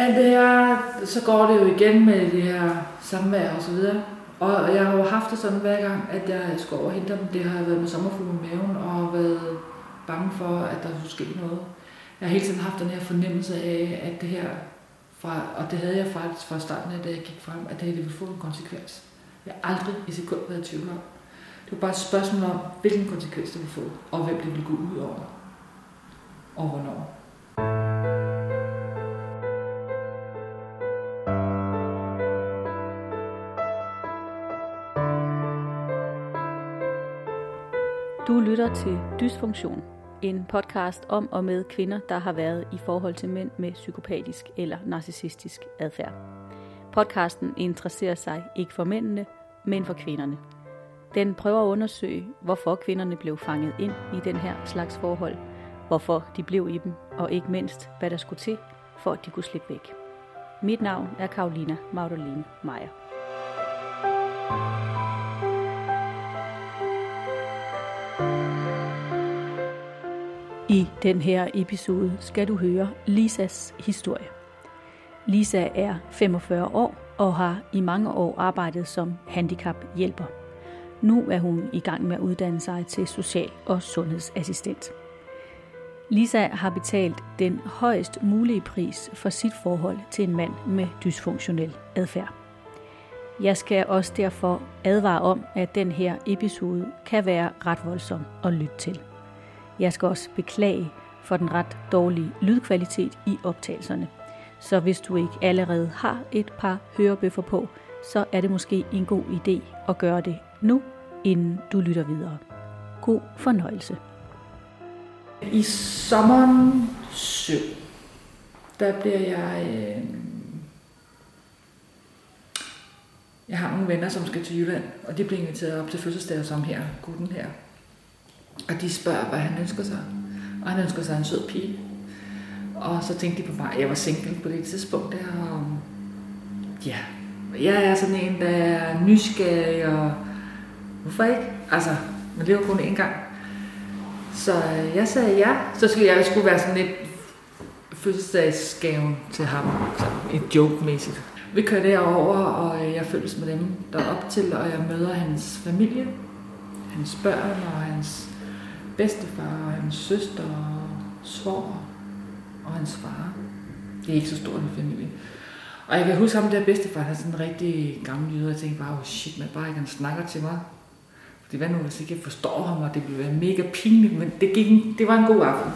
Alt det her, så går det jo igen med det her samvær og så videre. Og jeg har jo haft det sådan hver gang, at jeg skulle over hente dem. Det har været med sommerfuglen i maven og været bange for, at der skulle ske noget. Jeg har hele tiden haft den her fornemmelse af, at det her, fra, og det havde jeg faktisk fra starten af, da jeg gik frem, at det her det ville få en konsekvens. Jeg har aldrig i sekund været i tvivl om. Det var bare et spørgsmål om, hvilken konsekvens det ville få, og hvem det ville gå ud over, og hvornår. Lytter til Dysfunktion, en podcast om og med kvinder, der har været i forhold til mænd med psykopatisk eller narcissistisk adfærd. Podcasten interesserer sig ikke for mændene, men for kvinderne. Den prøver at undersøge, hvorfor kvinderne blev fanget ind i den her slags forhold, hvorfor de blev i dem, og ikke mindst, hvad der skulle til, for at de kunne slippe væk. Mit navn er Karolina Magdalene Meyer. I den her episode skal du høre Lisas historie. Lisa er 45 år og har i mange år arbejdet som handicaphjælper. Nu er hun i gang med at uddanne sig til social- og sundhedsassistent. Lisa har betalt den højst mulige pris for sit forhold til en mand med dysfunktionel adfærd. Jeg skal også derfor advare om, at den her episode kan være ret voldsom at lytte til. Jeg skal også beklage for den ret dårlige lydkvalitet i optagelserne. Så hvis du ikke allerede har et par hørebøffer på, så er det måske en god idé at gøre det nu, inden du lytter videre. God fornøjelse. I sommeren 7, der bliver jeg... Øh, jeg har nogle venner, som skal til Jylland, og de bliver inviteret op til fødselsdag som her, gutten her. Og de spørger, hvad han ønsker sig. Og han ønsker sig en sød pige. Og så tænkte de på mig, jeg var single på det tidspunkt der, og ja, jeg er sådan en, der er nysgerrig, og hvorfor ikke? Altså, man lever kun én gang. Så øh, jeg sagde ja. Så skulle jeg skulle være sådan lidt fødselsdagsgave til ham. Så et joke-mæssigt. Vi kører derover, og øh, jeg følges med dem derop til, og jeg møder hans familie, hans børn og hans bedstefar og hans søster og svor og hans far. Det er ikke så stor en familie. Og jeg kan huske ham der bedstefar, han er sådan en rigtig gammel jyde, og jeg tænkte bare, oh shit, man bare ikke han snakker til mig. Fordi hvad nu, hvis ikke jeg forstår ham, og det ville være mega pinligt, men det, gik, det var en god aften.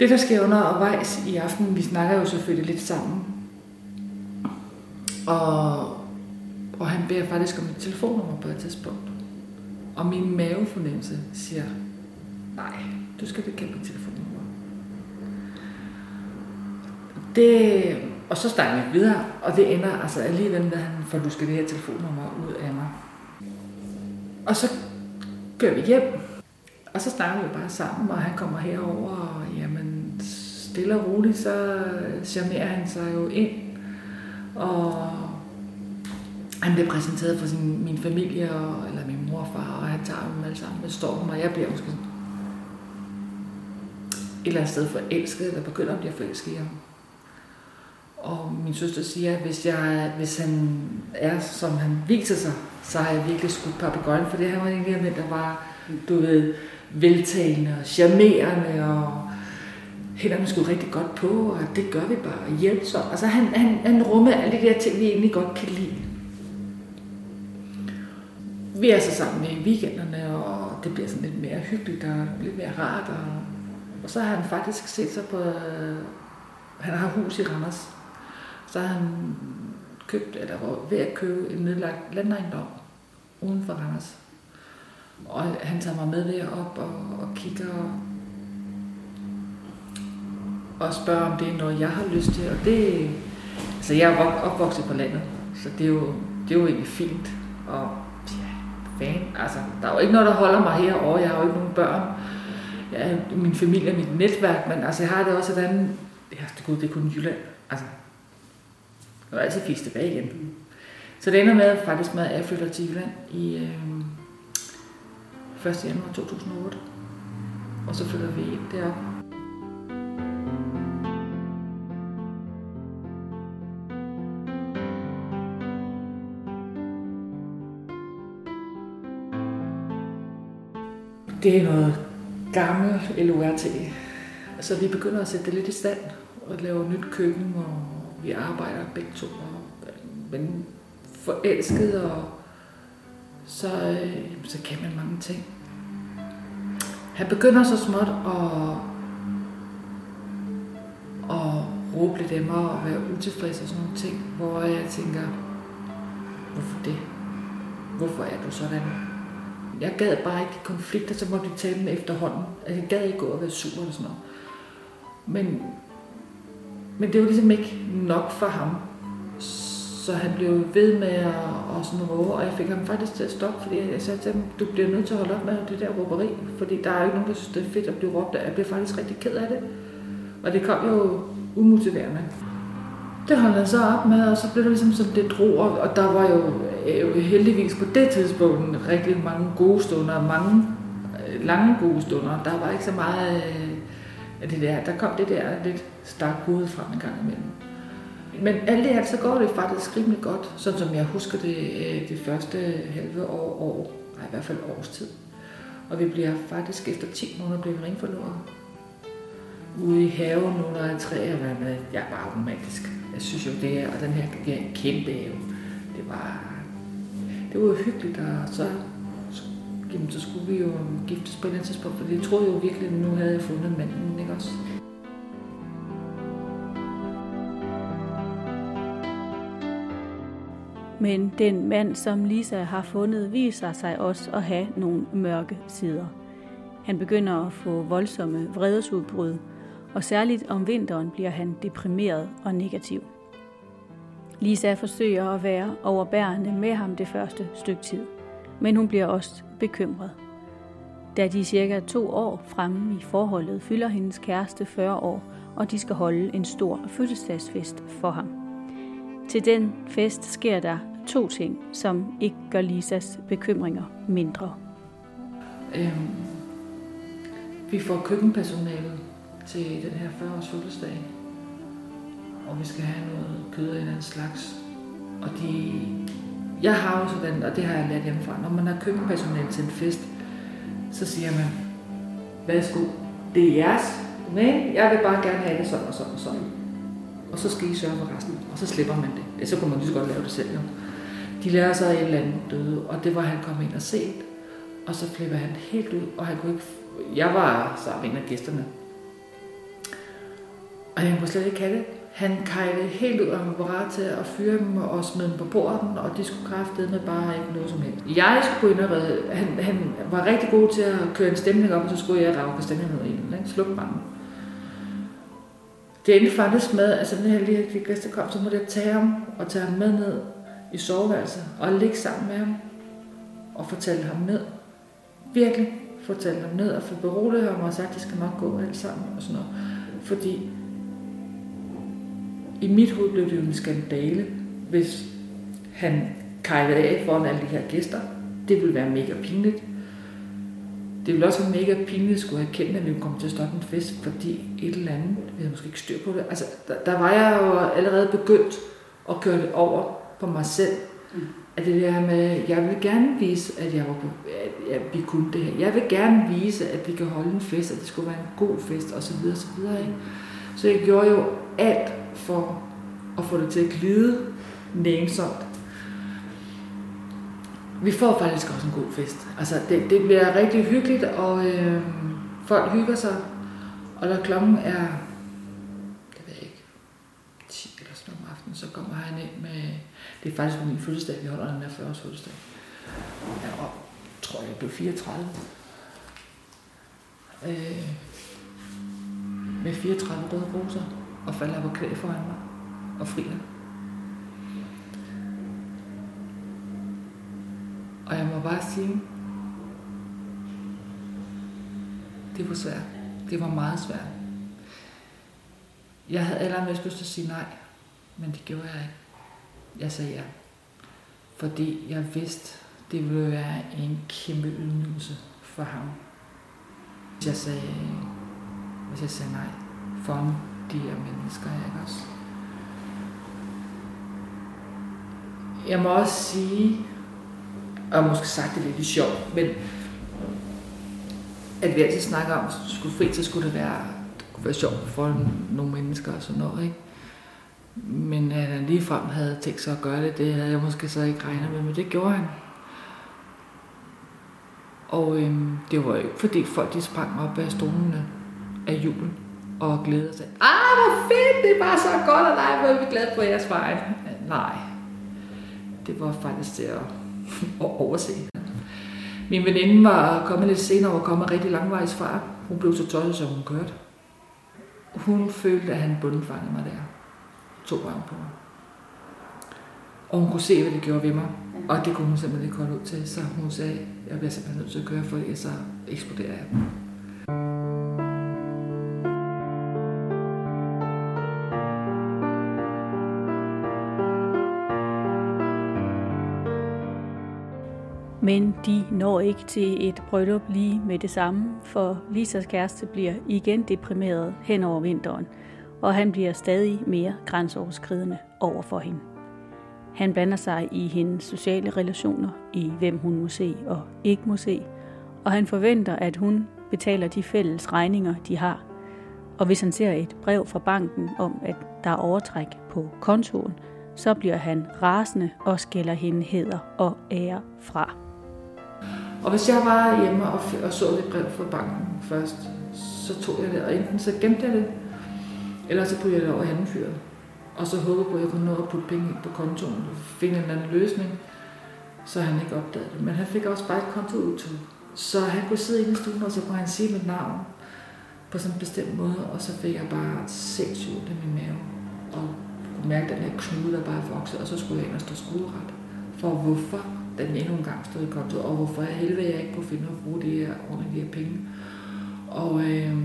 Det, der sker undervejs i aften, vi snakker jo selvfølgelig lidt sammen. Og, og han beder faktisk om et telefonnummer på et tidspunkt. Og min mavefornemmelse siger, nej, du skal bekæmpe mit telefonnummer. Det, og så snakker vi videre, og det ender altså alligevel med, at han får lusket det her telefonnummer ud af mig. Og så kører vi hjem, og så snakker vi bare sammen, og han kommer herover og jamen, stille og roligt, så charmerer han sig jo ind. Og han bliver præsenteret for sin, min familie, og, eller min mor og far, og han tager dem alle sammen med storm, og jeg bliver måske et eller andet sted forelsket, eller begynder at blive forelsket i ham. Og min søster siger, at hvis, jeg, hvis han er, som han viser sig, så har jeg virkelig skudt papagøjen, for det her var en af der var, du ved, veltalende og charmerende, og hænderne skulle rigtig godt på, og det gør vi bare, og hjælp så. Altså han, han, han rummer alle de der ting, vi egentlig godt kan lide. Vi er så sammen i weekenderne, og det bliver sådan lidt mere hyggeligt og lidt mere rart. Og, og så har han faktisk set sig på, øh, han har hus i Randers, så har han købt, eller var ved at købe en nedlagt landejendom uden for Randers. Og han tager mig med derop og, og kigger og, og spørger, om det er noget, jeg har lyst til. Og det, altså jeg er opvokset på landet, så det er jo, det er jo egentlig fint. Og ja, altså der er jo ikke noget, der holder mig herovre. Jeg har jo ikke nogen børn. Jeg er min familie og mit netværk, men altså jeg har det også sådan, ja, det, gud, det er kun Jylland. Altså, jeg vil altid fisk tilbage igen. Så det ender med faktisk med, at jeg flytter til Jylland i øh, 1. januar 2008. Og så flytter vi ind Det er noget gammel LORT. Så altså, vi begynder at sætte det lidt i stand og lave nyt køkken, og vi arbejder begge to. Og, men forelsket, og så, øh, så kan man mange ting. Han begynder så småt at, at råbe lidt af mig og være utilfreds og sådan nogle ting, hvor jeg tænker, hvorfor det? Hvorfor er du sådan? Jeg gad bare ikke konflikter, så måtte vi tage dem efterhånden. Altså, jeg gad ikke gå og være sur eller sådan noget. Men, men det var ligesom ikke nok for ham. Så han blev ved med at, og sådan råbe, og jeg fik ham faktisk til at stoppe, fordi jeg sagde til ham, du bliver nødt til at holde op med det der råberi, fordi der er jo ikke nogen, der synes, det er fedt at blive råbt af. Jeg blev faktisk rigtig ked af det. Og det kom jo umotiverende. Det holdt han så op med, og så blev det ligesom sådan lidt ro, og der var jo øh, heldigvis på det tidspunkt rigtig mange gode stunder, mange øh, lange gode stunder. Der var ikke så meget øh, af det der. Der kom det der lidt stak hoved frem en gang imellem. Men alt det her, så går det faktisk rimelig godt, sådan som jeg husker det øh, det første halve år, år nej, i hvert fald årstid. Og vi bliver faktisk efter 10 måneder blevet ringforlovet. Ude i haven under et træ, og hvad jeg er bare romantisk. Jeg synes jo det er, og den her er kæmpe have. Det var, det var jo hyggeligt, og så, jamen, så skulle vi jo giftes på et eller andet tidspunkt, for det troede jeg jo virkelig, at nu havde jeg fundet manden, ikke også? Men den mand, som Lisa har fundet, viser sig også at have nogle mørke sider. Han begynder at få voldsomme vredesudbrud, og særligt om vinteren bliver han deprimeret og negativ. Lisa forsøger at være overbærende med ham det første stykke tid, men hun bliver også bekymret. Da de cirka to år fremme i forholdet fylder hendes kæreste 40 år, og de skal holde en stor fødselsdagsfest for ham. Til den fest sker der to ting, som ikke gør Lisas bekymringer mindre. Øhm, vi får køkkenpersonale til den her 40-års fødselsdag, og vi skal have noget kød af en anden slags. Og de, jeg har jo sådan, og det har jeg lært hjemmefra, når man har køkkenpersonale til en fest, så siger man, værsgo, det er jeres, men jeg vil bare gerne have det sådan og sådan og sådan. Og så skal I sørge for resten, og så slipper man det. Ja, så kunne man lige så godt lave det selv jo. De lærer sig et eller andet døde, og det var han kom ind og set. Og så flipper han helt ud, og han kunne ikke... Jeg var sammen med en af gæsterne. Og han kunne slet ikke have det. Han kejlede helt ud, og han var parat til at fyre dem og smide dem på bordet, og de skulle kraftede med bare ikke noget som helst. Jeg skulle ind og redde. Han, han var rigtig god til at køre en stemning op, og så skulle jeg rave kastanjen ud i den, ikke? slukke branden. Det endte faktisk med, at sådan her lige de gæster kom, så måtte jeg tage ham og tage ham med ned i soveværelset og ligge sammen med ham og fortælle ham ned. Virkelig fortælle ham ned og få beroliget ham og sagt, at det skal nok gå alt sammen og sådan noget. Fordi i mit hoved blev det jo en skandale, hvis han kejlede af foran alle de her gæster. Det ville være mega pinligt. Det ville også være mega pinligt at skulle have kendt, at vi kom til at stoppe en fest, fordi et eller andet, vi havde måske ikke styr på det. Altså, der, der var jeg jo allerede begyndt at køre det over på mig selv. Mm. At det der med, jeg vil gerne vise, at, jeg var på, at, at vi kunne det her. Jeg vil gerne vise, at vi kan holde en fest, at det skulle være en god fest, og så videre, så videre. Ikke? Så jeg gjorde jo alt for at få det til at glide nænsomt. Vi får faktisk også en god fest. Altså, det, det bliver rigtig hyggeligt, og øh, folk hygger sig. Og når klokken er, det ved jeg ikke, 10 eller sådan om aftenen, så kommer han ind med, det er faktisk på min fødselsdag, vi holder den der 40 års fødselsdag. Jeg tror jeg, jeg blev 34. Øh, med 34 røde roser, og falder på knæ foran mig, og frier. Og jeg må bare sige, det var svært. Det var meget svært. Jeg havde allermest lyst til at sige nej, men det gjorde jeg ikke. Jeg sagde ja. Fordi jeg vidste, det ville være en kæmpe ydmygelse for ham. Jeg sagde, hvis jeg sagde nej for de her mennesker, ikke også? Jeg må også sige, og måske sagt det lidt sjovt, men at vi altid snakker om, at skulle fri, så skulle det være, det kunne være sjovt for nogle mennesker og sådan noget, ikke? Men at han ligefrem havde tænkt sig at gøre det, det havde jeg måske så ikke regnet med, men det gjorde han. Og øhm, det var jo ikke fordi folk de sprang op af stolene af julen og glædede sig. Ah, hvor fedt, det var så godt, og nej, hvor er vi glade på jeres vej. Nej, det var faktisk det at, at overse. Min veninde var kommet lidt senere og kommet rigtig langvejs fra. Hun blev så tosset, så hun kørte. Hun følte, at han bundfangede mig der. To gange på mig. Og hun kunne se, hvad det gjorde ved mig. Og det kunne hun simpelthen ikke holde ud til. Så hun sagde, jeg bliver simpelthen nødt til at køre, for så eksploderer jeg. Men de når ikke til et bryllup lige med det samme, for Lisas kæreste bliver igen deprimeret hen over vinteren, og han bliver stadig mere grænseoverskridende over for hende. Han blander sig i hendes sociale relationer, i hvem hun må se og ikke må se, og han forventer, at hun betaler de fælles regninger, de har. Og hvis han ser et brev fra banken om, at der er overtræk på kontoen, så bliver han rasende og skælder hende heder og ære fra. Og hvis jeg var hjemme og, og så det brev fra banken først, så tog jeg det, og enten så gemte jeg det, eller så puttede jeg det over handenfyret. Og så håbede på, at jeg kunne nå at putte penge ind på kontoen og finde en eller anden løsning, så han ikke opdagede det. Men han fik også bare et kontoudtog. Så han kunne sidde inde i stuen, og så kunne han sige mit navn på sådan en bestemt måde, og så fik jeg bare sindssygt i min mave. Og kunne mærke den her knude, der bare voksede, og så skulle jeg ind og stå skoleret. For hvorfor den endnu en gang stod i kontoret, og hvorfor jeg helvede jeg ikke kunne finde at bruge de her ordentlige penge. Og øh,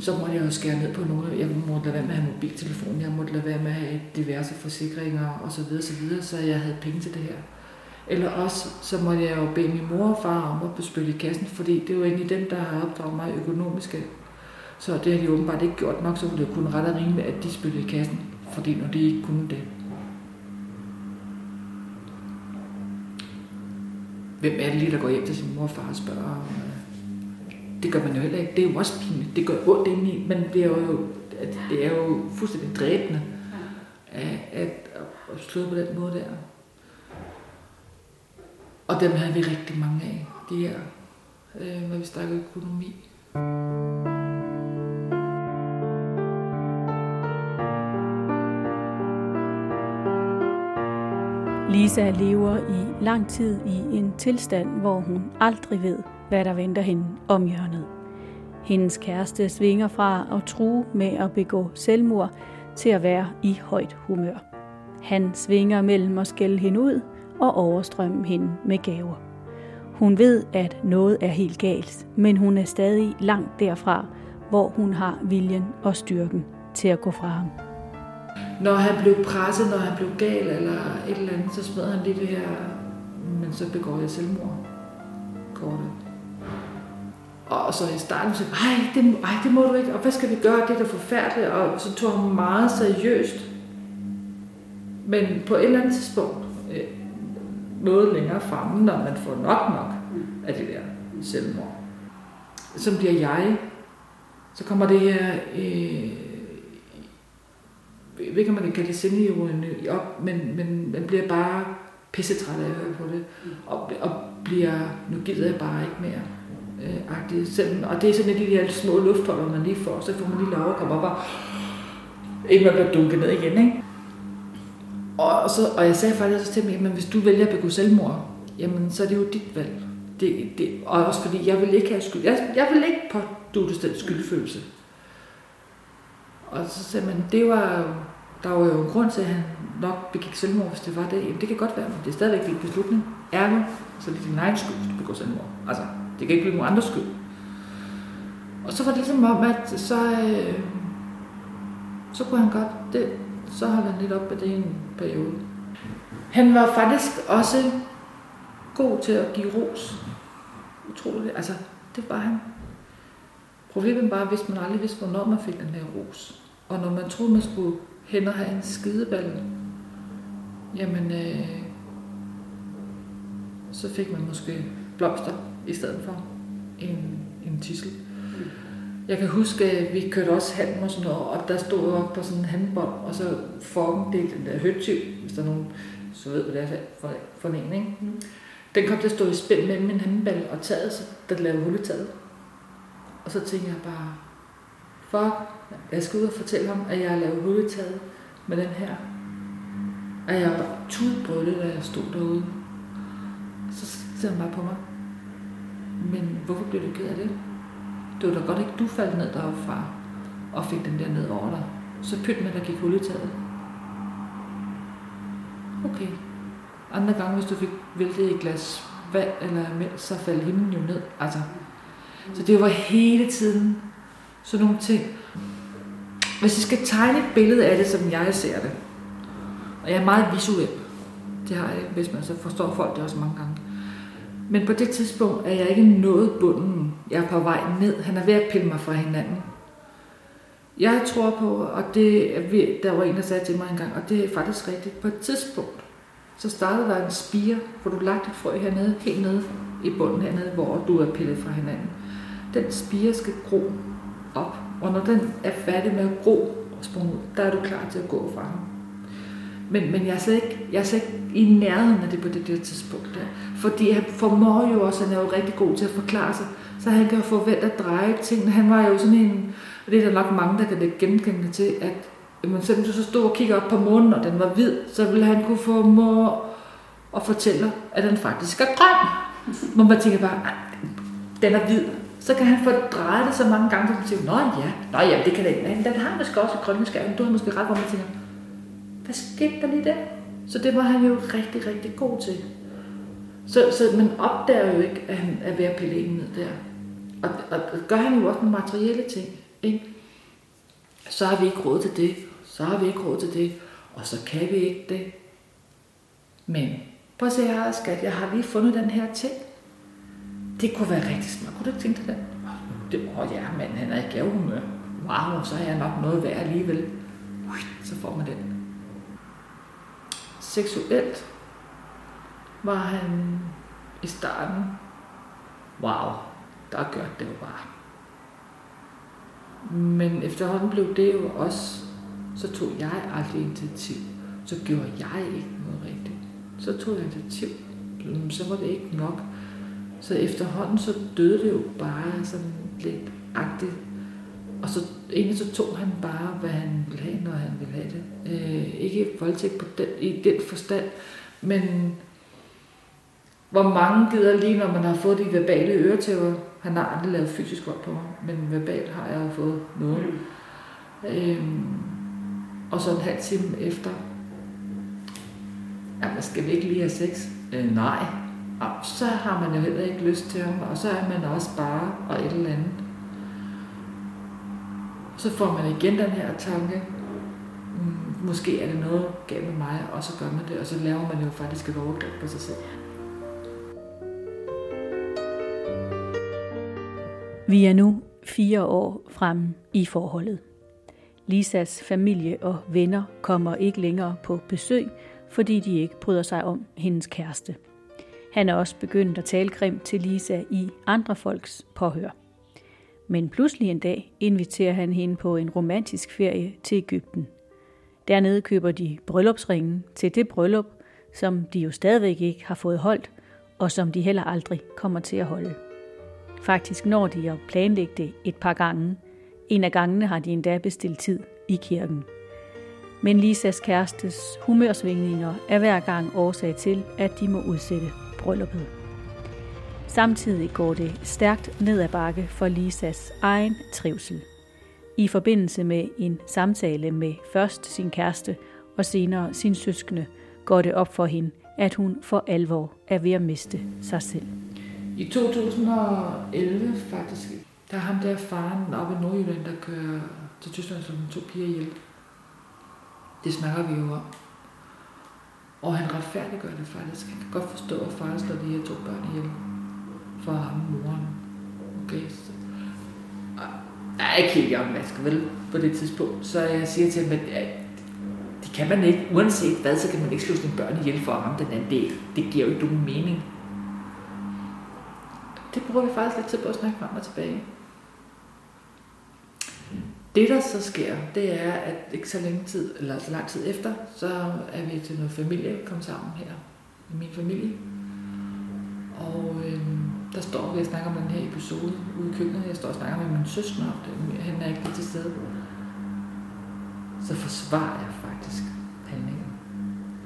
så måtte jeg jo skære ned på noget. Jeg måtte lade være med at have mobiltelefon, jeg måtte lade være med at have diverse forsikringer osv. Så, videre, så videre, så jeg havde penge til det her. Eller også, så måtte jeg jo bede min mor og far om at bespille i kassen, fordi det er jo egentlig dem, der har opdraget mig økonomisk. Så det har de åbenbart ikke gjort nok, så det kunne ret og rimeligt, at de spillede i kassen, fordi når de ikke kunne det. Hvem er det lige, der går hjem til sin mor og far og spørger? Det gør man jo heller ikke. Det er jo også pinligt. Det gør ondt indeni, men det er jo, det er jo fuldstændig dræbende at, at, at slå på den måde der. Og dem havde vi rigtig mange af, de her, øh, når vi snakker økonomi. Lisa lever i lang tid i en tilstand, hvor hun aldrig ved, hvad der venter hende om hjørnet. Hendes kæreste svinger fra at true med at begå selvmord til at være i højt humør. Han svinger mellem at skælde hende ud og overstrømme hende med gaver. Hun ved, at noget er helt galt, men hun er stadig langt derfra, hvor hun har viljen og styrken til at gå fra ham. Når han blev presset, når han blev gal eller et eller andet, så smed han lige det her, men så begår jeg selvmord. Kortet. Og så i starten så ej det, ej, det må du ikke, og hvad skal vi gøre, det er da forfærdeligt, og så tog han meget seriøst. Men på et eller andet tidspunkt, øh, noget længere fremme, når man får nok nok af det der selvmord, som bliver jeg, så kommer det her, øh, jeg ved ikke, om man kan kalde det sindeironi op, men, men man bliver bare pissetræt af at høre på det, og, og bliver, nu gider jeg bare ikke mere. Øh, agtigt. Selv, og det er sådan af de her små luftholder, man lige får, så får man lige lov at komme op og ikke man bliver dunket ned igen, ikke? Og, og, så, og jeg sagde faktisk til mig, men hvis du vælger at begå selvmord, jamen så er det jo dit valg. Det, det, og også fordi, jeg vil ikke have skyld. Jeg, jeg vil ikke påduttes den skyldfølelse. Og så sagde man, det var, der var jo en grund til, at han nok begik selvmord, hvis det var det. Jamen, det kan godt være, men det er stadigvæk din beslutning. Ergo, så det er din egen skyld, hvis du begår selvmord. Altså, det kan ikke blive nogen andres skyld. Og så var det ligesom om, at så, øh, så kunne han godt, det, så holdt han lidt op med det i en periode. Han var faktisk også god til at give ros. Utroligt. Altså, det var han. Problemet var, hvis man aldrig vidste, hvornår man fik den her ros. Og når man troede, man skulle hen og have en skideball, jamen, øh, så fik man måske blomster i stedet for en, en tissel. Jeg kan huske, at vi kørte også halm og sådan noget, og der stod op på sådan en handbånd, og så formen, det er den der høtyv, hvis der er nogen, så ved hvad det er for, for en, ikke? Mm. Den kom til at stå i spænd mellem min handball og taget, så der lavede hul i taget. Og så tænkte jeg bare, fuck, jeg skal ud og fortælle ham, at jeg har lavet hul i taget med den her. Og jeg var tudbrødte, da jeg stod derude. Så ser han bare på mig. Men hvorfor blev du ked af det? Det var da godt ikke, du faldt ned deroppe fra og fik den der ned over dig. Så pyt med, der gik hul i taget. Okay. Andre gange, hvis du fik væltet et glas vand eller mælk, så faldt himlen jo ned. Altså. Så det var hele tiden sådan nogle ting. Hvis jeg skal tegne et billede af det, som jeg ser det, og jeg er meget visuel, det har jeg, hvis man så forstår folk det også mange gange. Men på det tidspunkt er jeg ikke nået bunden. Jeg er på vej ned. Han er ved at pille mig fra hinanden. Jeg tror på, og det, der var en, der sagde til mig engang, og det er faktisk rigtigt, på et tidspunkt, så startede der en spire, hvor du lagt et frø hernede, helt nede i bunden hernede, hvor du er pillet fra hinanden. Den spire skal gro op, og når den er færdig med at gro og sprunge ud, der er du klar til at gå fra ham. Men, men jeg, er slet ikke, jeg er slet ikke i nærheden af det på det der tidspunkt. Der. Fordi han formår jo også, han er jo rigtig god til at forklare sig, så han kan jo forvente at dreje ting. Han var jo sådan en, og det er der nok mange, der kan det genkendende til, at men selvom du så stod og kiggede op på månen, og den var hvid, så ville han kunne få mor at fortælle, at den faktisk er grøn. Hvor man tænker bare, den er hvid. Så kan han få drejet det så mange gange, at man siger, nå ja, nå ja, det kan den. Den har måske også grønne skærm. Du har måske ret, hvor man tænker, hvad skete der lige der? Så det var han jo rigtig, rigtig god til. Så, så man opdager jo ikke, at han er ved at pille ned der. Og, og, og gør han jo også med materielle ting. Ikke? Så har vi ikke råd til det. Så har vi ikke råd til det. Og så kan vi ikke det. Men prøv at se her, skat. Jeg har lige fundet den her ting. Det kunne være rigtig smart. Kunne du ikke tænke dig det? Det var ja, men han er i gavehumør. Wow, så er jeg nok noget værd alligevel. Så får man den seksuelt var han i starten, wow, der gør det jo bare. Men efterhånden blev det jo også, så tog jeg aldrig initiativ. Så gjorde jeg ikke noget rigtigt. Så tog jeg initiativ. Så var det ikke nok. Så efterhånden så døde det jo bare sådan lidt agtigt. Og så egentlig så tog han bare, hvad han ville have, når han ville have det. Øh, ikke voldtægt på den, i den forstand, men hvor mange gider lige, når man har fået de verbale øretæver. Han har aldrig lavet fysisk vold på mig, men verbalt har jeg fået noget. Mm. Øhm, og så en halv time efter, jamen skal vi ikke lige have sex? Øh, nej. Og så har man jo heller ikke lyst til ham, og så er man også bare og et eller andet. Så får man igen den her tanke, mm, måske er det noget galt med mig, og så gør man det, og så laver man jo faktisk et overgreb på sig selv. Vi er nu fire år frem i forholdet. Lisas familie og venner kommer ikke længere på besøg, fordi de ikke bryder sig om hendes kæreste. Han er også begyndt at tale grimt til Lisa i andre folks påhør. Men pludselig en dag inviterer han hende på en romantisk ferie til Ægypten. Dernede køber de bryllupsringen til det bryllup, som de jo stadigvæk ikke har fået holdt, og som de heller aldrig kommer til at holde. Faktisk når de at planlægge det et par gange. En af gangene har de endda bestilt tid i kirken. Men Lisas kærestes humørsvingninger er hver gang årsag til, at de må udsætte brylluppet. Samtidig går det stærkt ned ad bakke for Lisas egen trivsel. I forbindelse med en samtale med først sin kæreste og senere sin søskende, går det op for hende, at hun for alvor er ved at miste sig selv. I 2011 faktisk, der er ham der faren oppe i Nordjylland, der kører til Tyskland som to piger ihjel. Det snakker vi jo om. Og han retfærdiggør det faktisk. Han kan godt forstå, at faren slår de her to børn ihjel for ham, moren. Okay, så jeg er ikke helt omvasket, vel, på det tidspunkt. Så jeg siger til ham, at ja, det kan man ikke, uanset hvad, så kan man ikke slå sine børn ihjel for ham den anden del. Det giver jo ikke nogen mening. det bruger vi faktisk lidt tid på at snakke frem og tilbage. Det, der så sker, det er, at ikke så længe tid, eller så lang tid efter, så er vi til noget familie kommet sammen her i min familie. Og øh, der står vi og snakker om den her episode ude i køkkenet. Jeg står og snakker med min søster om det. Han er ikke lige til stede. Så forsvarer jeg faktisk handlingen.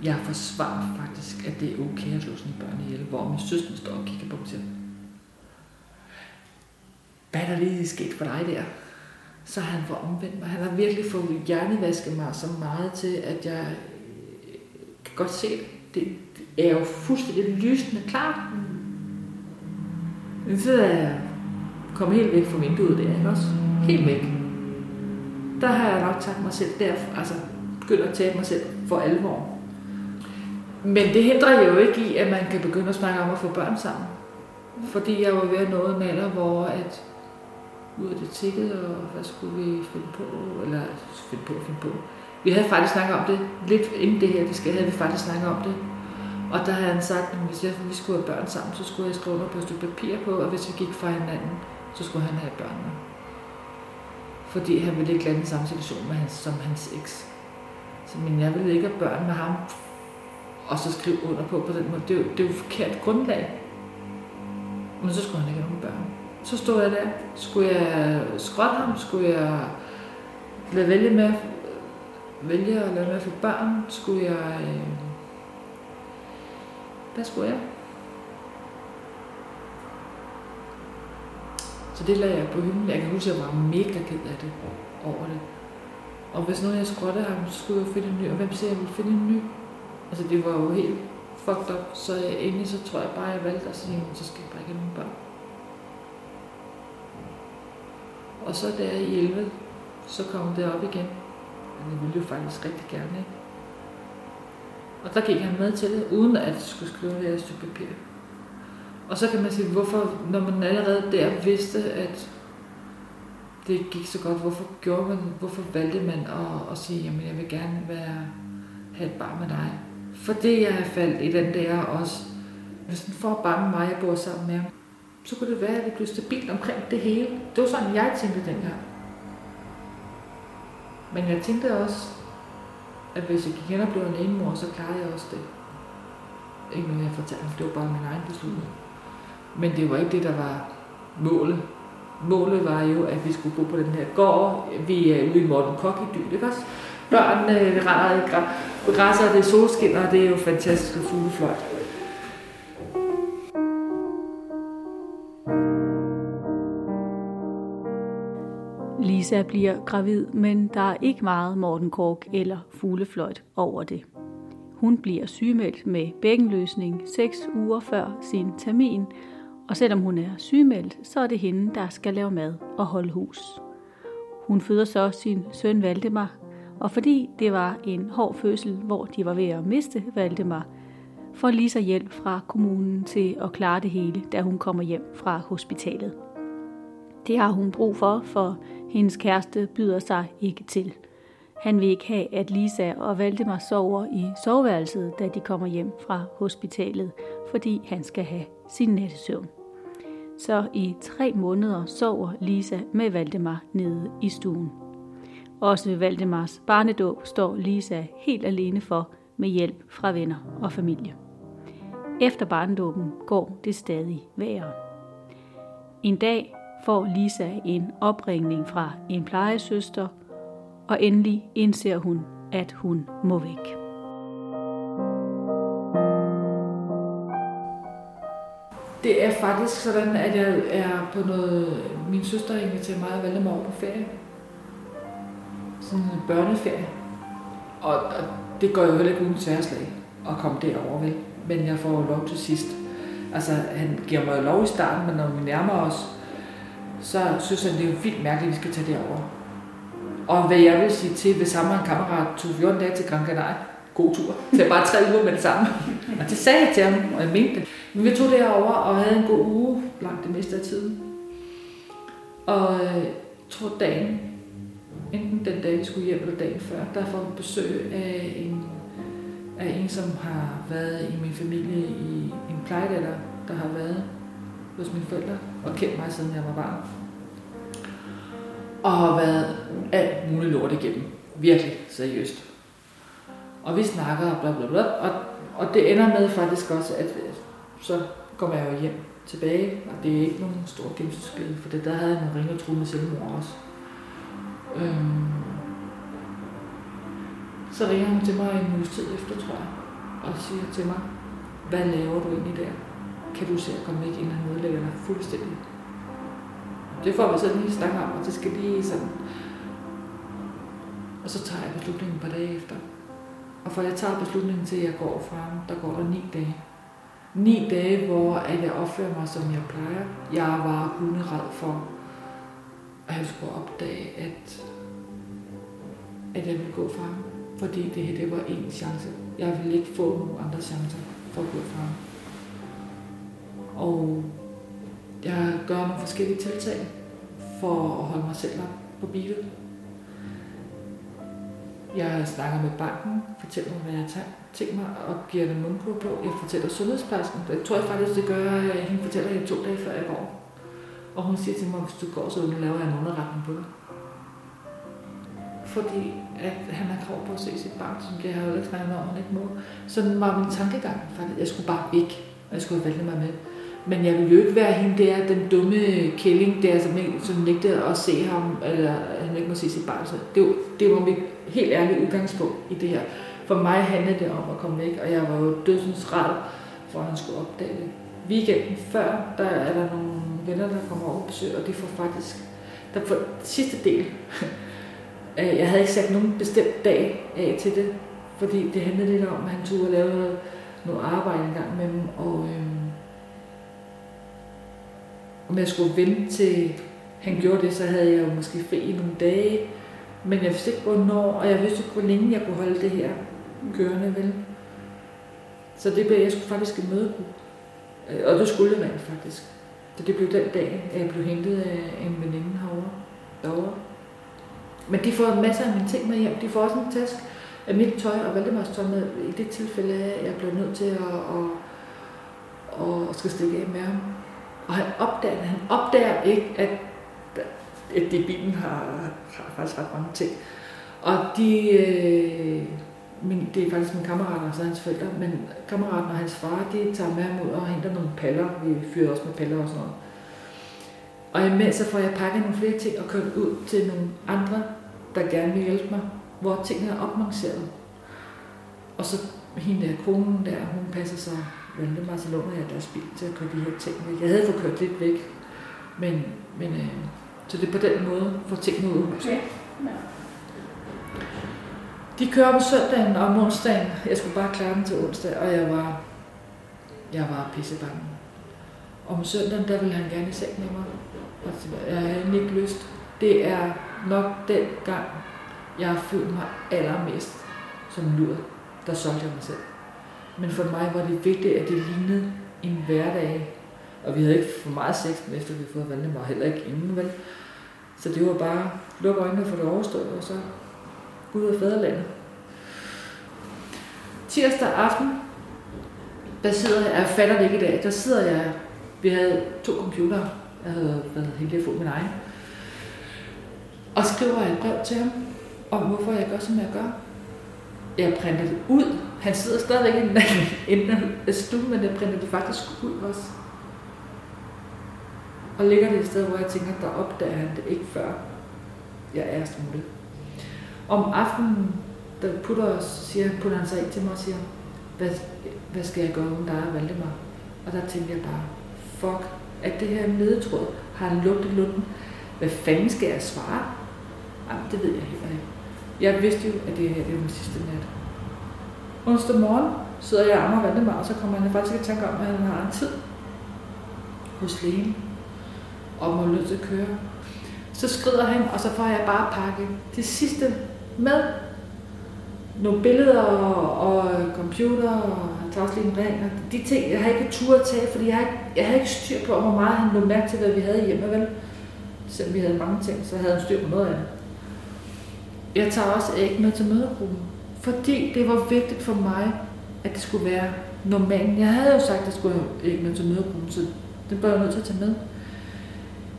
Jeg forsvarer faktisk, at det er okay at slå sine børn ihjel, hvor min søster står og kigger på mig til. Hvad er der lige sket for dig der? Så han var omvendt mig. Han har virkelig fået hjernevasket mig så meget til, at jeg øh, kan godt se det. Det, det er jo fuldstændig lysende klart. Men så er jeg kommet helt væk fra vinduet der, ikke også? Helt væk. Der har jeg nok taget mig selv der, altså begyndt at tage mig selv for alvor. Men det hindrer jo ikke i, at man kan begynde at snakke om at få børn sammen. Fordi jeg var ved at nå en alder, hvor at ud af det tikkede, og hvad skulle vi finde på, eller finde på, finde på. Vi havde faktisk snakket om det, lidt inden det her, det skal, havde vi faktisk snakket om det. Og der havde han sagt, at hvis jeg, vi skulle have børn sammen, så skulle jeg skrive under på et stykke papir på, og hvis vi gik fra hinanden, så skulle han have børnene. Fordi han ville ikke lade den samme situation med hans, som hans eks. Så men jeg ville ikke have børn med ham, og så skrive under på på den måde. Det er jo, det er jo forkert grundlag. Men så skulle han ikke have nogen børn. Så stod jeg der. Skulle jeg skrotte ham? Skulle jeg lade vælge med, vælge at lade med at få børn? Skulle jeg... Øh, hvad skulle jeg? Så det lagde jeg på hylden. Jeg kan huske, at jeg var mega ked af det over det. Og hvis nu jeg skrottede ham, så skulle jeg finde en ny. Og hvem siger, jeg ville finde en ny? Altså det var jo helt fucked up. Så endelig så tror jeg bare, jeg valgte at sige, så skal jeg bare ikke have nogen børn. Og så der i 11, så kom det op igen. Men jeg ville jo faktisk rigtig gerne, ikke? Og der gik han med til det, uden at skulle skrive det her stykke papir. Og så kan man sige, hvorfor, når man allerede der vidste, at det gik så godt, hvorfor gjorde man, hvorfor valgte man at, at sige, jamen jeg vil gerne være, have et barn med dig. Fordi jeg har faldt i den der også, hvis den får barn med mig, jeg bor sammen med ham, så kunne det være, at vi blev stabilt omkring det hele. Det var sådan, jeg tænkte dengang. Men jeg tænkte også, at hvis jeg gik hen og blev en enemor, så klarede jeg også det. Ikke noget, jeg fortalte det var bare min egen beslutning. Men det var ikke det, der var målet. Målet var jo, at vi skulle bo på den her gård. Vi er ude i Morten Kok i dyr, ikke også? Børnene øh, render i græsser, det er solskin, og det er jo fantastisk fuglefløjt. Lisa bliver gravid, men der er ikke meget Morten Kork eller fuglefløjt over det. Hun bliver sygemeldt med bækkenløsning 6 uger før sin termin, og selvom hun er sygemeldt, så er det hende, der skal lave mad og holde hus. Hun føder så sin søn Valdemar, og fordi det var en hård fødsel, hvor de var ved at miste Valdemar, får Lisa hjælp fra kommunen til at klare det hele, da hun kommer hjem fra hospitalet. Det har hun brug for, for hendes kæreste byder sig ikke til. Han vil ikke have, at Lisa og Valdemar sover i soveværelset, da de kommer hjem fra hospitalet, fordi han skal have sin nattesøvn. Så i tre måneder sover Lisa med Valdemar nede i stuen. Også ved Valdemars barnedåb står Lisa helt alene for med hjælp fra venner og familie. Efter barnedåben går det stadig værre. En dag får Lisa en opringning fra en plejesøster, og endelig indser hun, at hun må væk. Det er faktisk sådan, at jeg er på noget... Min søster inviterer mig og Valdemar over på ferie. Sådan en børneferie. Og, og det går jo heller ikke uden tværslag at komme derover vel. Men jeg får lov til sidst. Altså, han giver mig lov i starten, men når vi nærmer os, så synes han, det er jo vildt mærkeligt, at vi skal tage derover. Og hvad jeg vil sige til, hvis sammen en kammerat tog 14 dage til Gran Canaria, god tur. Det er bare tre uger med det samme. Og det sagde jeg til ham, og jeg mente det. Men vi tog derover og havde en god uge langt det meste af tiden. Og øh, jeg tror dagen, enten den dag, vi skulle hjem, eller dagen før, der får vi besøg af en, af en, som har været i min familie i en plejedatter, der har været hos mine forældre, og kendt mig siden jeg var barn. Og har været alt muligt lort igennem. Virkelig seriøst. Og vi snakker og bla bla bla, og, og det ender med faktisk også, at øh, så kommer jeg jo hjem tilbage, og det er ikke nogen stor gennemsnitsbillede, for det der havde jeg nogle ringe og med selvmord også. Øhm, så ringer hun til mig en uges tid efter, tror jeg, og siger til mig, hvad laver du egentlig der? Kan du se at komme væk, inden han nedlægger dig fuldstændig? Det får vi så lige snakke om, og det skal lige sådan. Og så tager jeg beslutningen på dage efter. Og for jeg tager beslutningen til, at jeg går fra ham, der går der ni dage. Ni dage, hvor at jeg opfører mig, som jeg plejer. Jeg var hunderad for, at han skulle opdage, at, at jeg ville gå fra ham. Fordi det her, det var en chance. Jeg ville ikke få nogen andre chancer for at gå fra ham. Og jeg gør nogle forskellige tiltag for at holde mig selv op på bilen. Jeg snakker med banken, fortæller dem, hvad jeg har tænkt mig, og giver dem mundkur på. Jeg fortæller sundhedsplejersken. Det tror jeg faktisk, det gør, at hende fortæller jeg to dage før jeg går. Og hun siger til mig, hvis du går, så laver jeg en underretning på dig. Fordi at han har krav på at se sit barn, som jeg har jo ikke snakket om, han ikke må. Sådan var min tankegang faktisk. Jeg skulle bare væk, og jeg skulle have valgt mig med. Men jeg ville jo ikke være hende der, den dumme kælling der, som, ikke, som nægtede at se ham, eller han ikke må se sit barn. Så det, var, det var mit helt ærlige udgangspunkt i det her. For mig handlede det om at komme væk, og jeg var jo dødsens ret for, at han skulle opdage det. Weekenden før, der er der nogle venner, der kommer over og besøger, og de får faktisk, der får sidste del, øh, jeg havde ikke sat nogen bestemt dag af til det, fordi det handlede lidt om, at han tog og lavede noget arbejde en gang med dem, og Øh, om jeg skulle vente til han gjorde det, så havde jeg jo måske fri i nogle dage, men jeg vidste ikke, hvornår, og jeg vidste ikke, hvor længe jeg kunne holde det her kørende, vel? Så det blev, jeg skulle faktisk et møde øh, Og det skulle jeg faktisk. Så det blev den dag, at jeg blev hentet af en veninde herovre. Derovre. Men de får masser af mine ting med hjem. De får også en task af mit tøj og Valdemars tøj med. I det tilfælde, at jeg blev nødt til at, at, at, at skal stikke af med ham. Og han opdager, han opdager ikke, at, at det bilen har, har faktisk ret mange ting. Og de, øh, min, det er faktisk min kammerat og så hans forældre, men kammeraten og hans far, de tager med ham ud og henter nogle paller. Vi fyrer også med paller og sådan noget. Og imens så får jeg pakket nogle flere ting og kørt ud til nogle andre, der gerne vil hjælpe mig, hvor tingene er opmangseret. Og så hende der konen der, hun passer sig Valdemar, så låner jeg deres bil til at køre de her ting væk. Jeg havde fået kørt lidt væk, men, men øh, så det er på den måde få tingene ud af huset. Okay. Ja. De kører om søndagen og om onsdagen. Jeg skulle bare klare den til onsdag, og jeg var, jeg var pissebange. Om søndagen, der ville han gerne i seng med mig. Og jeg havde ikke lyst. Det er nok den gang, jeg har følt mig allermest som lur, der solgte jeg mig selv. Men for mig var det vigtigt, at det lignede en hverdag. Og vi havde ikke for meget sex, efter vi havde fået Valdemar, heller ikke inden, vel? Så det var bare lukke øjnene for det overstået, og så ud af fædrelandet. Tirsdag aften, der sidder jeg, jeg fatter det ikke i dag, der sidder jeg, vi havde to computere, jeg havde været heldig at få min egen, og skriver et brev til ham, om hvorfor jeg gør, som jeg gør. Jeg printede ud. Han sidder stadigvæk i den enden af stuen, men jeg printede det faktisk ud også. Og ligger det et sted, hvor jeg tænker, der opdager han det ikke før jeg er smuttet. Om aftenen, der putter, siger, putter han sig ind til mig og siger, hvad, hvad skal jeg gøre uden der og Valdemar? Og der tænker jeg bare, fuck, at det her nedtråd har han lugtet lunden. Hvad fanden skal jeg svare? Jamen, det ved jeg heller ikke. Jeg vidste jo, at det her det var min sidste nat. Onsdag morgen sidder jeg og Valdemar, og så kommer han faktisk i tanke om, at han har en tid hos lægen, og må nødt til at køre. Så skrider han, og så får jeg bare pakket det sidste med. Nogle billeder og, og computer, og han tager også lige en ring. Og de ting, jeg har ikke tur at tage, fordi jeg har, ikke, jeg har ikke styr på, hvor meget han lå mærke til, hvad vi havde hjemme. Vel? Selvom vi havde mange ting, så havde han styr på noget af det. Jeg tager også æg med til mødergruppen, fordi det var vigtigt for mig, at det skulle være normalt. Jeg havde jo sagt, at jeg skulle æg med til mødergruppen, så Det blev jeg nødt til at tage med.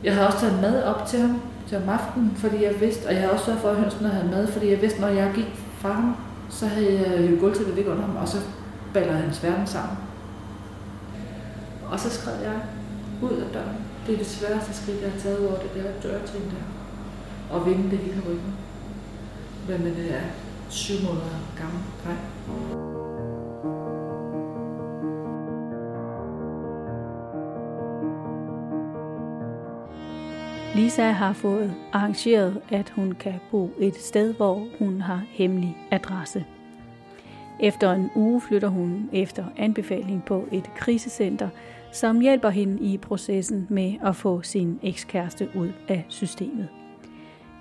Jeg havde også taget mad op til ham til om aftenen, fordi jeg vidste, og jeg havde også sørget for, at hønsene havde mad, fordi jeg vidste, når jeg gik fra ham, så havde jeg jo gulvtæppet væk under ham, og så baller hans verden sammen. Og så skred jeg ud af døren. Det er det sværeste skridt, jeg har taget over det der dørtrin der. Og vinde det hele ryggen. Men det er syv måneder gammel dreng. Lisa har fået arrangeret, at hun kan bo et sted, hvor hun har hemmelig adresse. Efter en uge flytter hun efter anbefaling på et krisecenter, som hjælper hende i processen med at få sin ekskæreste ud af systemet.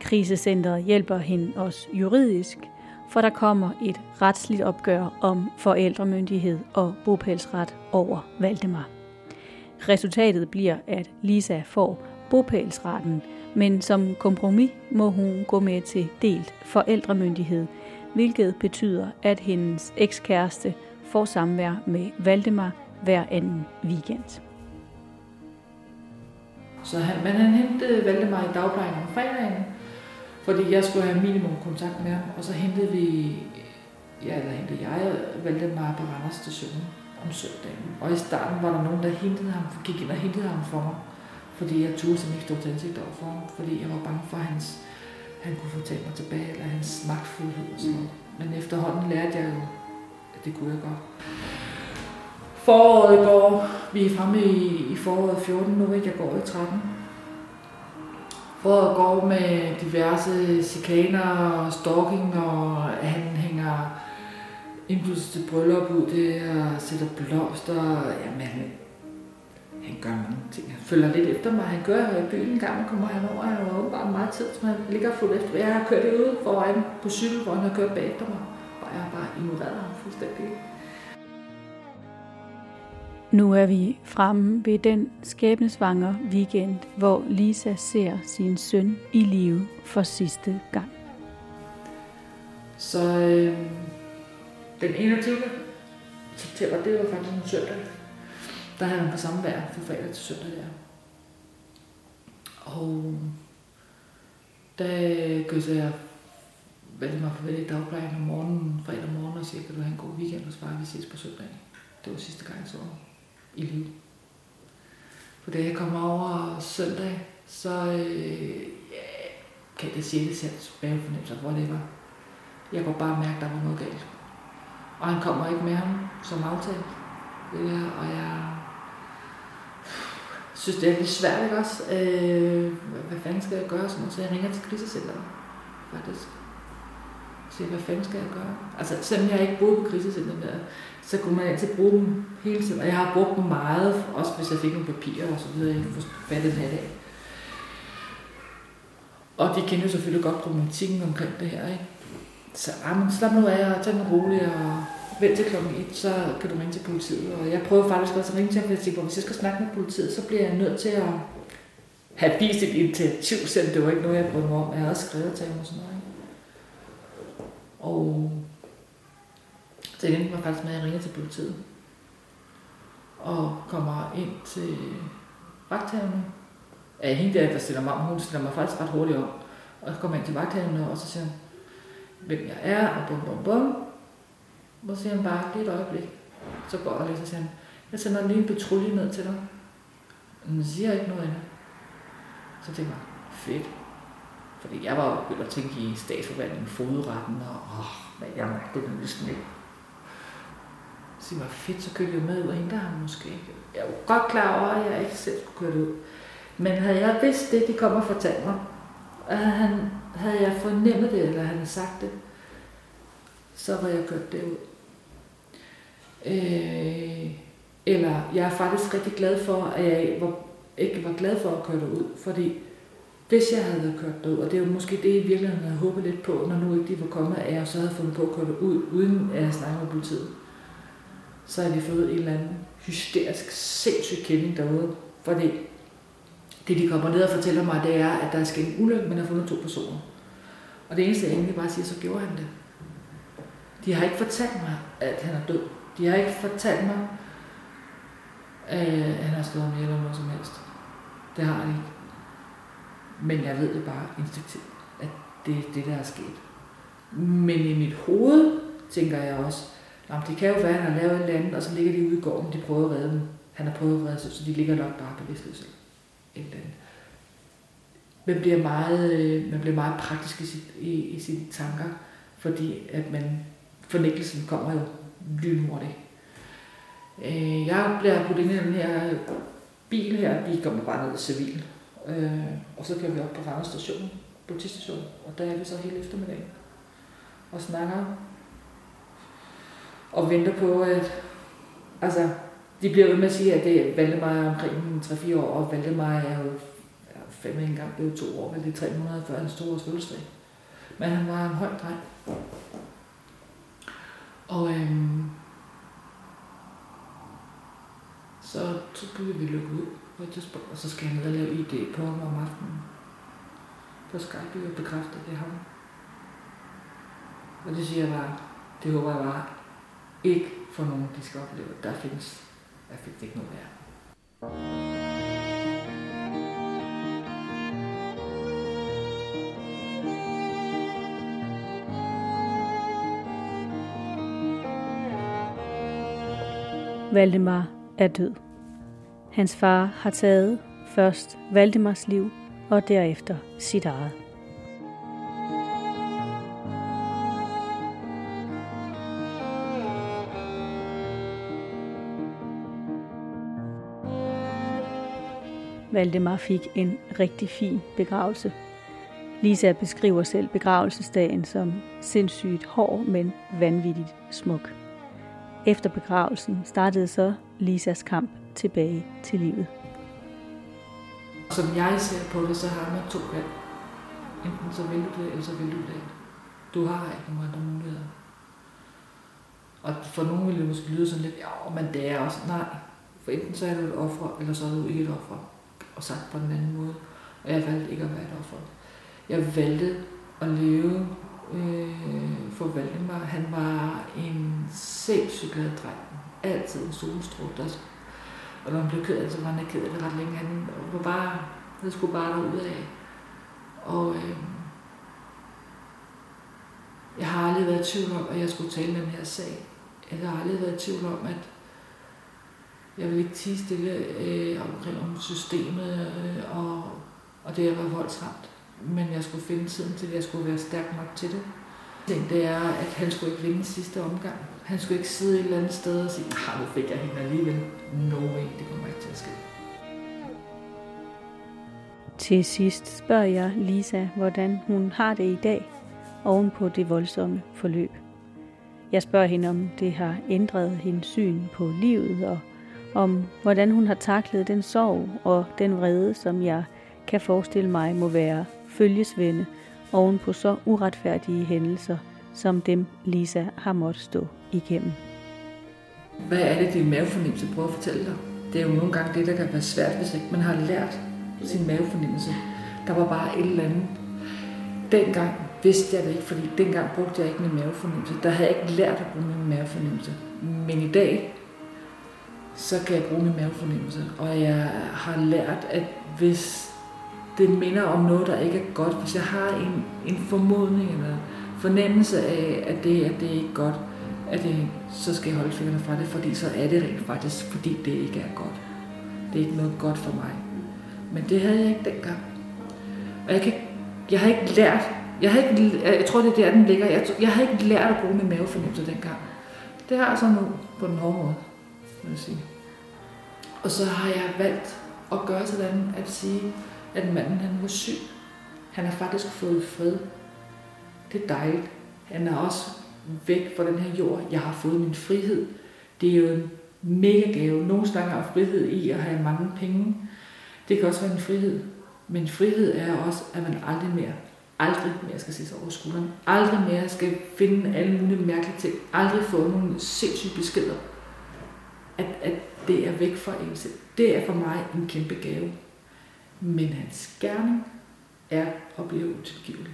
Krisecenteret hjælper hende også juridisk, for der kommer et retsligt opgør om forældremyndighed og bopælsret over Valdemar. Resultatet bliver, at Lisa får bopælsretten, men som kompromis må hun gå med til delt forældremyndighed, hvilket betyder, at hendes ekskæreste får samvær med Valdemar hver anden weekend. Så han, men han hentede Valdemar i dagplejen om fredagen, fordi jeg skulle have minimum kontakt med ham, og så hentede vi, ja, eller hentede jeg Valdemar på Randers station om søndagen. Og i starten var der nogen, der hentede ham, gik ind og hentede ham for mig fordi jeg turde simpelthen ikke stå til ansigt over for ham, fordi jeg var bange for, at hans, han kunne fortælle mig tilbage, eller hans magtfuldhed og sådan noget. Men efterhånden lærte jeg jo, at det kunne jeg godt. Foråret går, vi er fremme i, i foråret 14 nu, ikke? jeg går i 13. Foråret går med diverse chikaner og stalking, og han hænger indflydelse til bryllup ud, det og sætter blomster. Jamen, han gør mange ting. Han følger lidt efter mig. Han kører i byen en gang, og kommer han over. Han har åbenbart meget tid, så han ligger fuldt efter. Jeg har kørt ude foran på cykel, hvor han har kørt bagefter mig. Og jeg har bare ignoreret ham fuldstændig. Nu er vi fremme ved den skæbnesvanger weekend, hvor Lisa ser sin søn i live for sidste gang. Så øh, den 21. september, det var faktisk en søndag, der havde han på samme vejr fra fredag til søndag der. Og der kysser jeg valgte mig farvel i dagplejen om morgenen, fredag morgen, og siger, kan du have en god weekend hos far, vi ses på søndag. Det var sidste gang, jeg så liv. For da jeg kommer over søndag, så øh, ja, kan det sige, det sætte mavefornemmelse, hvor det var. Jeg kunne bare mærke, at der var noget galt. Og han kommer ikke med ham som aftalt. Og jeg synes, det er lidt svært, ikke også? Øh, hvad fanden skal jeg gøre? Sådan Så jeg ringer til krisecenteret, faktisk. Siger, hvad fanden skal jeg gøre? Altså, selvom jeg ikke boede på krisecenteret der, så kunne man altid bruge dem hele tiden. Og jeg har brugt dem meget, også hvis jeg fik nogle papirer og så videre, jeg kunne fatte den her dag. Og de kender jo selvfølgelig godt problematikken omkring det her, ikke? Så ah, slap nu af og tag den roligt og vent til klokken 1, så kan du ringe til politiet. Og jeg prøver faktisk også at ringe til ham, fordi jeg tænker, hvis jeg skal snakke med politiet, så bliver jeg nødt til at have vist et initiativ, selvom det var ikke noget, jeg brød mig om. Jeg havde også skrevet til ham og sådan noget. Ikke? Og så det endte mig faktisk med, at jeg ringer til politiet. Og kommer ind til vagthavene. Ja, hende der, der stiller mig om, hun stiller mig faktisk ret hurtigt om. Og så kommer jeg ind til vagthavene, og så siger hun, hvem jeg er, og bum, bum, bum. Og så siger han bare, lige et øjeblik. Så går jeg lidt, og siger han, jeg sender lige en patrulje ned til dig. Men siger ikke noget andet. Så tænker jeg, fedt. Fordi jeg var jo begyndt at tænke i statsforvaltningen, fodretten, og åh, hvad jeg magtede det næsten ikke. Så jeg var fedt, så kørte jeg med ud og hente ham måske. Jeg var godt klar over, at jeg ikke selv skulle køre det ud. Men havde jeg vidst det, de kom og fortalte mig, og han, havde jeg fornemmet det, eller han havde sagt det, så var jeg kørt derud. Øh, eller jeg er faktisk rigtig glad for, at jeg var, ikke var glad for at køre derud, fordi hvis jeg havde kørt derud, og det er jo måske det, jeg virkelig havde håbet lidt på, når nu ikke de var kommet, at jeg så havde fundet på at køre derud, uden at jeg snakkede med politiet, så havde de fået en eller anden hysterisk, sindssyg kending derude. Fordi det, de kommer ned og fortæller mig, det er, at der er sket en ulykke, men har fundet to personer. Og det eneste, jeg egentlig bare siger, så gjorde han det. De har ikke fortalt mig, at han er død. De har ikke fortalt mig, at han har stået med eller noget som helst. Det har de ikke. Men jeg ved det bare instinktivt, at det er det, der er sket. Men i mit hoved tænker jeg også, at det kan jo være, at han har lavet et eller andet, og så ligger de ude i gården, de prøver at redde dem. Han har prøvet at redde sig, så de ligger nok bare på det Et eller andet. Man bliver meget, øh, man bliver meget praktisk i, sit, i, i sine tanker, fordi at man, fornægtelsen kommer jo lynhurtigt. Øh, jeg bliver puttet ind i den her bil her, vi kommer bare ned i civil, øh, og så kører vi op på Randers station, politistation, og der er vi så hele eftermiddagen og snakker og venter på, at altså, de bliver ved med at sige, at det valgte mig omkring 3-4 år, og Valdemar er jo fem en gang, blevet to år, valgte 300 før hans store fødselsdag. Men han var en høj dreng. Og øhm, så, så blev vi lukket ud på et tidspunkt, og så skal han ned og lave ID på ham om aftenen. På Skype og bekræfte, at det er ham. Og det siger jeg bare, det håber jeg bare ikke for nogen, de skal opleve. Der findes, der findes ikke noget værre. Valdemar er død. Hans far har taget først Valdemars liv og derefter sit eget. Valdemar fik en rigtig fin begravelse. Lisa beskriver selv begravelsesdagen som sindssygt hård, men vanvittigt smuk. Efter begravelsen startede så Lisas kamp tilbage til livet. Som jeg ser på det, så har man to valg. Enten så vil du det, eller så vil du det Du har ikke nogen andre muligheder. Og for nogen vil det måske lyde sådan lidt, ja, men det er også, nej. For enten så er du et offer, eller så er du ikke et offer og sagt på en anden måde. Og jeg valgte ikke at være et offer. Jeg valgte at leve øh, for Valdemar. Han var en sindssygt glad dreng. Altid en solstrål, Der, og når man blev ked af det, så var han ikke ked af det ret længe. Han var bare, han skulle bare derud af. Og øh, jeg har aldrig været i tvivl om, at jeg skulle tale den her sag. Jeg har aldrig været i tvivl om, at jeg vil ikke tige stille øh, omkring om systemet øh, og, og det at være voldsramt. Men jeg skulle finde tiden til, at jeg skulle være stærk nok til det. Det er, at han skulle ikke vinde sidste omgang. Han skulle ikke sidde et eller andet sted og sige, ah, nu fik jeg hende alligevel. No way, det kommer ikke til at ske. Til sidst spørger jeg Lisa, hvordan hun har det i dag, oven på det voldsomme forløb. Jeg spørger hende, om det har ændret hendes syn på livet og om hvordan hun har taklet den sorg og den vrede, som jeg kan forestille mig må være følgesvende oven på så uretfærdige hændelser, som dem Lisa har måttet stå igennem. Hvad er det, din mavefornemmelse prøver at fortælle dig? Det er jo nogle gange det, der kan være svært, hvis ikke man har lært sin mavefornemmelse. Der var bare et eller andet. Dengang vidste jeg det ikke, fordi dengang brugte jeg ikke min mavefornemmelse. Der havde jeg ikke lært at bruge min mavefornemmelse. Men i dag så kan jeg bruge min mavefornemmelse. Og jeg har lært, at hvis det minder om noget, der ikke er godt, hvis jeg har en, en formodning eller fornemmelse af, at det, at det er ikke godt, at det, så skal jeg holde fingrene fra det, fordi så er det rent faktisk, fordi det ikke er godt. Det er ikke noget godt for mig. Men det havde jeg ikke dengang. Og jeg, kan, jeg har ikke lært, jeg, har ikke, jeg tror, det er der, den ligger. Jeg, jeg har ikke lært at bruge min mavefornemmelse dengang. Det har jeg så nu på den hårde måde vil jeg sige. Og så har jeg valgt at gøre sådan at sige, at manden han var syg. Han har faktisk fået fred. Det er dejligt. Han er også væk fra den her jord. Jeg har fået min frihed. Det er jo en mega gave. Nogle snakker om frihed i at have mange penge. Det kan også være en frihed. Men frihed er også, at man aldrig mere, aldrig mere skal se sig over skulderen. Aldrig mere skal finde alle mulige mærkelige ting. Aldrig få nogle sindssyge beskeder at, at det er væk fra en selv. Det er for mig en kæmpe gave. Men hans gerning er at blive utilgivelig.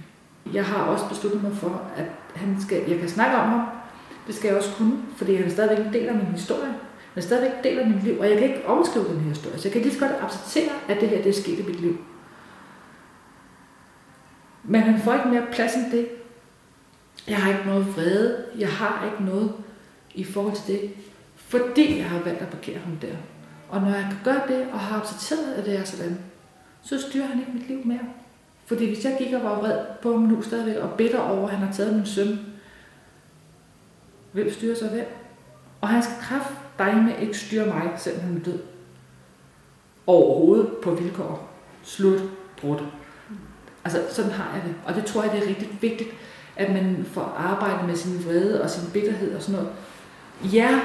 Jeg har også besluttet mig for, at han skal, jeg kan snakke om ham. Det skal jeg også kunne, fordi han er stadigvæk en del af min historie. men stadigvæk af mit liv, og jeg kan ikke omskrive den her historie, så jeg kan lige så godt acceptere, at det her det er sket i mit liv. Men han får ikke mere plads end det. Jeg har ikke noget vrede, jeg har ikke noget i forhold til det, fordi jeg har valgt at parkere ham der. Og når jeg kan gøre det, og har accepteret, at det er sådan, så styrer han ikke mit liv mere. Fordi hvis jeg gik og var vred på ham nu stadigvæk, og bitter over, at han har taget min søn, hvem styrer så hvem? Og han skal kraft dig med ikke styre mig, selvom han er død. Overhovedet på vilkår. Slut. Brudt. Altså, sådan har jeg det. Og det tror jeg, det er rigtig vigtigt, at man får arbejdet med sin vrede og sin bitterhed og sådan noget. Ja,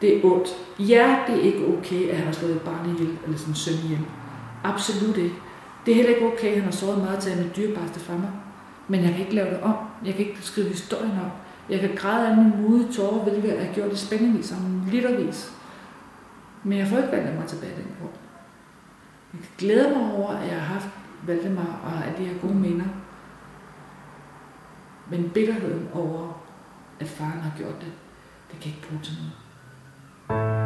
det er ondt. Ja, det er ikke okay, at han har slået et barn ihjel, eller sin søn ihjel. Absolut ikke. Det er heller ikke okay, at han har såret meget til mit dyrebarste fra mig. Men jeg kan ikke lave det om. Jeg kan ikke skrive historien om. Jeg kan græde af min modige tårer, hvilket jeg har gjort det spændende om litervis. Men jeg får ikke valgt mig tilbage den grund. Jeg kan glæde mig over, at jeg har haft Valdemar og at de her gode minder. Men bitterheden over, at faren har gjort det, det kan ikke bruge til noget.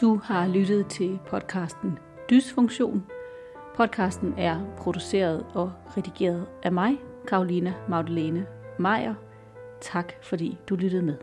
Du har lyttet til podcasten Dysfunktion. Podcasten er produceret og redigeret af mig, Karolina Magdalene Meier. Tak fordi du lyttede med.